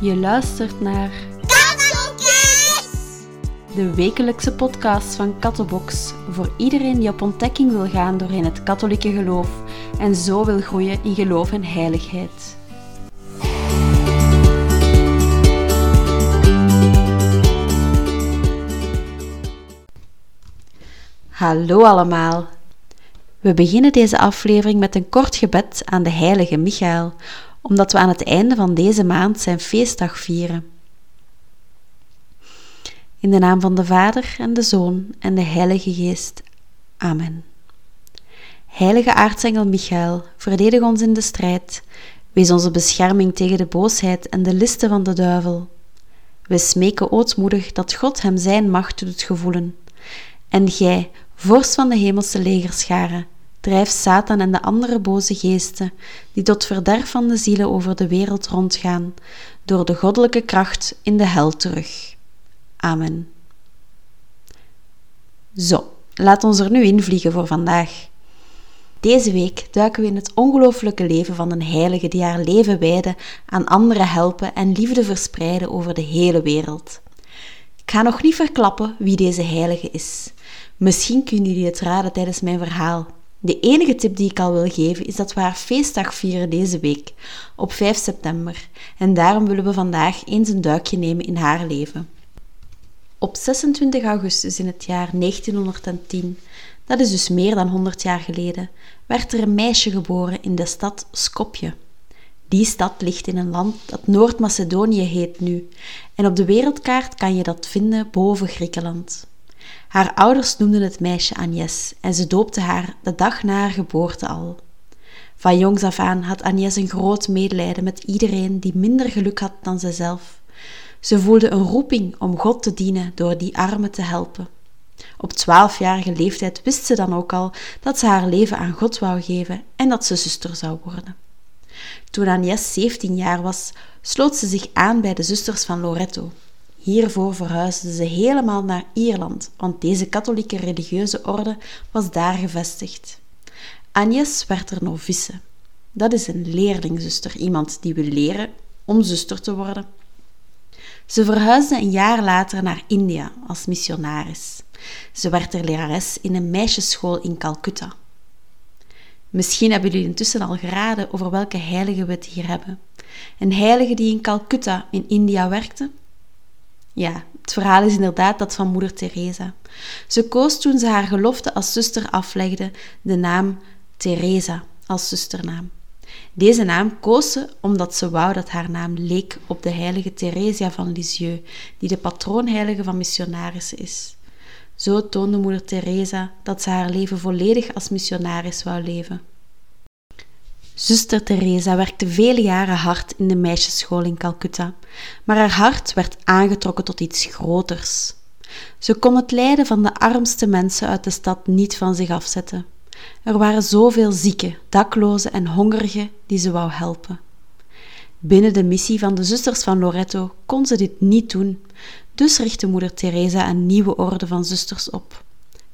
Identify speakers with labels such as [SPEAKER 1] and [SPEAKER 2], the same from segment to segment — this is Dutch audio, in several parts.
[SPEAKER 1] Je luistert naar de wekelijkse podcast van Kattenbox voor iedereen die op ontdekking wil gaan doorheen het katholieke geloof en zo wil groeien in geloof en heiligheid. Hallo allemaal. We beginnen deze aflevering met een kort gebed aan de heilige Michael, omdat we aan het einde van deze maand zijn feestdag vieren. In de naam van de Vader en de Zoon en de Heilige Geest. Amen. Heilige aartsengel Michael, verdedig ons in de strijd. Wees onze bescherming tegen de boosheid en de listen van de duivel. We smeken ootmoedig dat God hem zijn macht doet gevoelen. En gij, vorst van de hemelse legerscharen, drijf Satan en de andere boze geesten, die tot verderf van de zielen over de wereld rondgaan, door de goddelijke kracht in de hel terug. Amen. Zo, laat ons er nu invliegen voor vandaag. Deze week duiken we in het ongelooflijke leven van een heilige die haar leven wijde aan anderen helpen en liefde verspreiden over de hele wereld. Ik ga nog niet verklappen wie deze heilige is. Misschien kunnen jullie het raden tijdens mijn verhaal. De enige tip die ik al wil geven is dat we haar feestdag vieren deze week, op 5 september, en daarom willen we vandaag eens een duikje nemen in haar leven. Op 26 augustus in het jaar 1910, dat is dus meer dan 100 jaar geleden, werd er een meisje geboren in de stad Skopje. Die stad ligt in een land dat Noord-Macedonië heet nu, en op de wereldkaart kan je dat vinden boven Griekenland. Haar ouders noemden het meisje Agnes en ze doopten haar de dag na haar geboorte al. Van jongs af aan had Agnes een groot medelijden met iedereen die minder geluk had dan zijzelf. Ze voelde een roeping om God te dienen door die armen te helpen. Op twaalfjarige leeftijd wist ze dan ook al dat ze haar leven aan God wou geven en dat ze zuster zou worden. Toen Agnes 17 jaar was, sloot ze zich aan bij de zusters van Loretto, Hiervoor verhuisden ze helemaal naar Ierland, want deze katholieke religieuze orde was daar gevestigd. Agnes werd er novice. Dat is een leerlingzuster, iemand die wil leren om zuster te worden. Ze verhuisde een jaar later naar India als missionaris. Ze werd er lerares in een meisjesschool in Calcutta. Misschien hebben jullie intussen al geraden over welke heilige we het hier hebben. Een heilige die in Calcutta in India werkte ja, het verhaal is inderdaad dat van moeder Teresa. Ze koos toen ze haar gelofte als zuster aflegde de naam Teresa als zusternaam. Deze naam koos ze omdat ze wou dat haar naam leek op de heilige Theresia van Lisieux, die de patroonheilige van missionarissen is. Zo toonde moeder Teresa dat ze haar leven volledig als missionaris wou leven. Zuster Teresa werkte vele jaren hard in de meisjesschool in Calcutta, maar haar hart werd aangetrokken tot iets groters. Ze kon het lijden van de armste mensen uit de stad niet van zich afzetten. Er waren zoveel zieken, daklozen en hongerigen die ze wou helpen. Binnen de missie van de zusters van Loretto kon ze dit niet doen, dus richtte moeder Teresa een nieuwe orde van zusters op,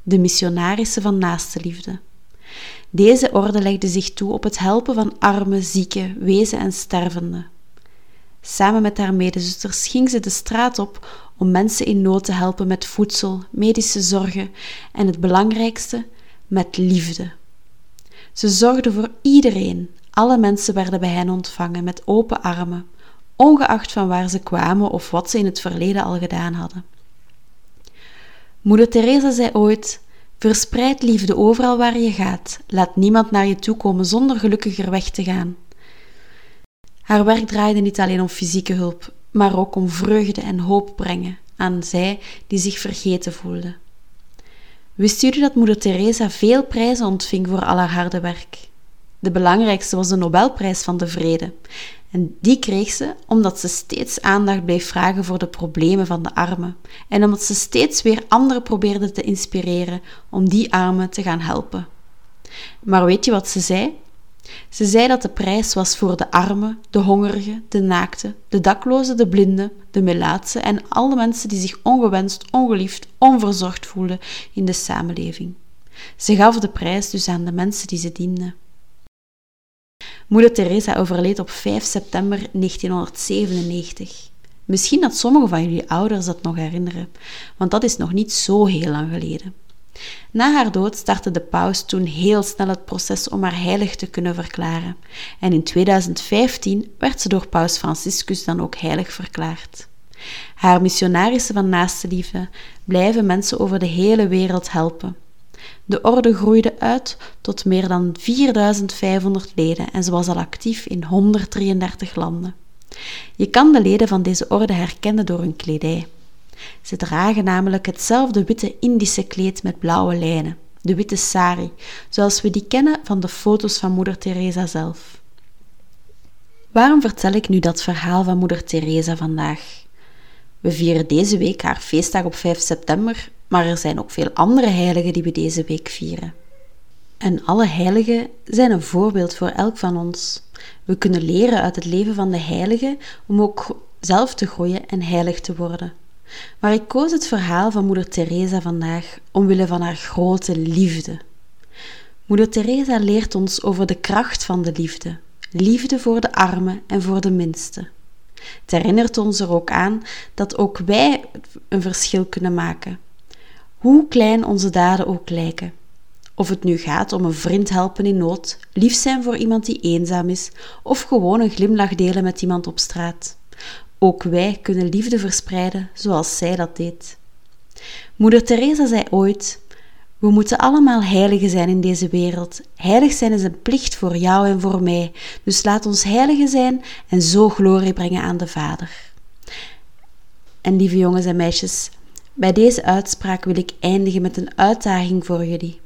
[SPEAKER 1] de missionarissen van naaste liefde. Deze orde legde zich toe op het helpen van arme, zieke, wezen en stervenden. Samen met haar medezusters ging ze de straat op om mensen in nood te helpen met voedsel, medische zorgen en het belangrijkste, met liefde. Ze zorgde voor iedereen. Alle mensen werden bij hen ontvangen met open armen, ongeacht van waar ze kwamen of wat ze in het verleden al gedaan hadden. Moeder Teresa zei ooit: Verspreid liefde overal waar je gaat. Laat niemand naar je toe komen zonder gelukkiger weg te gaan. Haar werk draaide niet alleen om fysieke hulp, maar ook om vreugde en hoop brengen aan zij die zich vergeten voelden. Wist jullie dat moeder Teresa veel prijzen ontving voor al haar harde werk? De belangrijkste was de Nobelprijs van de Vrede. En die kreeg ze omdat ze steeds aandacht bleef vragen voor de problemen van de armen. En omdat ze steeds weer anderen probeerde te inspireren om die armen te gaan helpen. Maar weet je wat ze zei? Ze zei dat de prijs was voor de armen, de hongerigen, de naakten, de daklozen, de blinden, de melaatsen en alle mensen die zich ongewenst, ongeliefd, onverzorgd voelden in de samenleving. Ze gaf de prijs dus aan de mensen die ze dienden. Moeder Teresa overleed op 5 september 1997. Misschien dat sommige van jullie ouders dat nog herinneren, want dat is nog niet zo heel lang geleden. Na haar dood startte de paus toen heel snel het proces om haar heilig te kunnen verklaren. En in 2015 werd ze door paus Franciscus dan ook heilig verklaard. Haar missionarissen van naaste liefde blijven mensen over de hele wereld helpen. De orde groeide uit tot meer dan 4500 leden en ze was al actief in 133 landen. Je kan de leden van deze orde herkennen door hun kledij. Ze dragen namelijk hetzelfde witte Indische kleed met blauwe lijnen, de witte sari, zoals we die kennen van de foto's van Moeder Teresa zelf. Waarom vertel ik nu dat verhaal van Moeder Teresa vandaag? We vieren deze week haar feestdag op 5 september, maar er zijn ook veel andere heiligen die we deze week vieren. En alle heiligen zijn een voorbeeld voor elk van ons. We kunnen leren uit het leven van de heiligen om ook zelf te groeien en heilig te worden. Maar ik koos het verhaal van moeder Teresa vandaag omwille van haar grote liefde. Moeder Teresa leert ons over de kracht van de liefde. Liefde voor de armen en voor de minsten. Het herinnert ons er ook aan dat ook wij een verschil kunnen maken. Hoe klein onze daden ook lijken. Of het nu gaat om een vriend helpen in nood, lief zijn voor iemand die eenzaam is, of gewoon een glimlach delen met iemand op straat. Ook wij kunnen liefde verspreiden zoals zij dat deed. Moeder Teresa zei ooit: We moeten allemaal heiligen zijn in deze wereld. Heilig zijn is een plicht voor jou en voor mij. Dus laat ons heiligen zijn en zo glorie brengen aan de Vader. En lieve jongens en meisjes, bij deze uitspraak wil ik eindigen met een uitdaging voor jullie.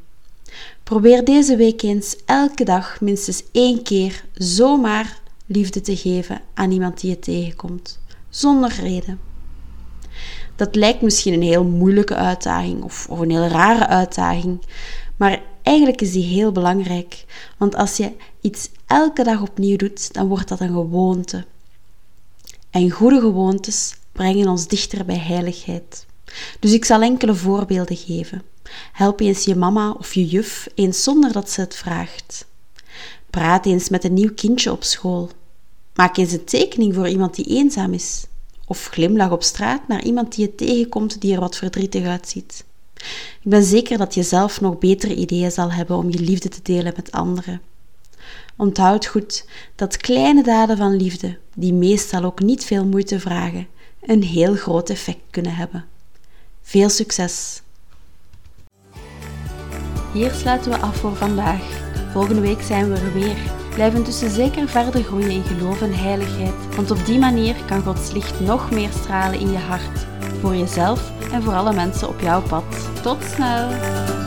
[SPEAKER 1] Probeer deze week eens elke dag minstens één keer zomaar liefde te geven aan iemand die je tegenkomt, zonder reden. Dat lijkt misschien een heel moeilijke uitdaging of, of een heel rare uitdaging, maar eigenlijk is die heel belangrijk, want als je iets elke dag opnieuw doet, dan wordt dat een gewoonte. En goede gewoontes brengen ons dichter bij heiligheid. Dus ik zal enkele voorbeelden geven. Help eens je mama of je juf eens zonder dat ze het vraagt. Praat eens met een nieuw kindje op school. Maak eens een tekening voor iemand die eenzaam is. Of glimlach op straat naar iemand die je tegenkomt die er wat verdrietig uitziet. Ik ben zeker dat je zelf nog betere ideeën zal hebben om je liefde te delen met anderen. Onthoud goed dat kleine daden van liefde, die meestal ook niet veel moeite vragen, een heel groot effect kunnen hebben. Veel succes! Hier sluiten we af voor vandaag. Volgende week zijn we er weer. Blijf intussen zeker verder groeien in geloof en heiligheid, want op die manier kan Gods licht nog meer stralen in je hart, voor jezelf en voor alle mensen op jouw pad. Tot snel!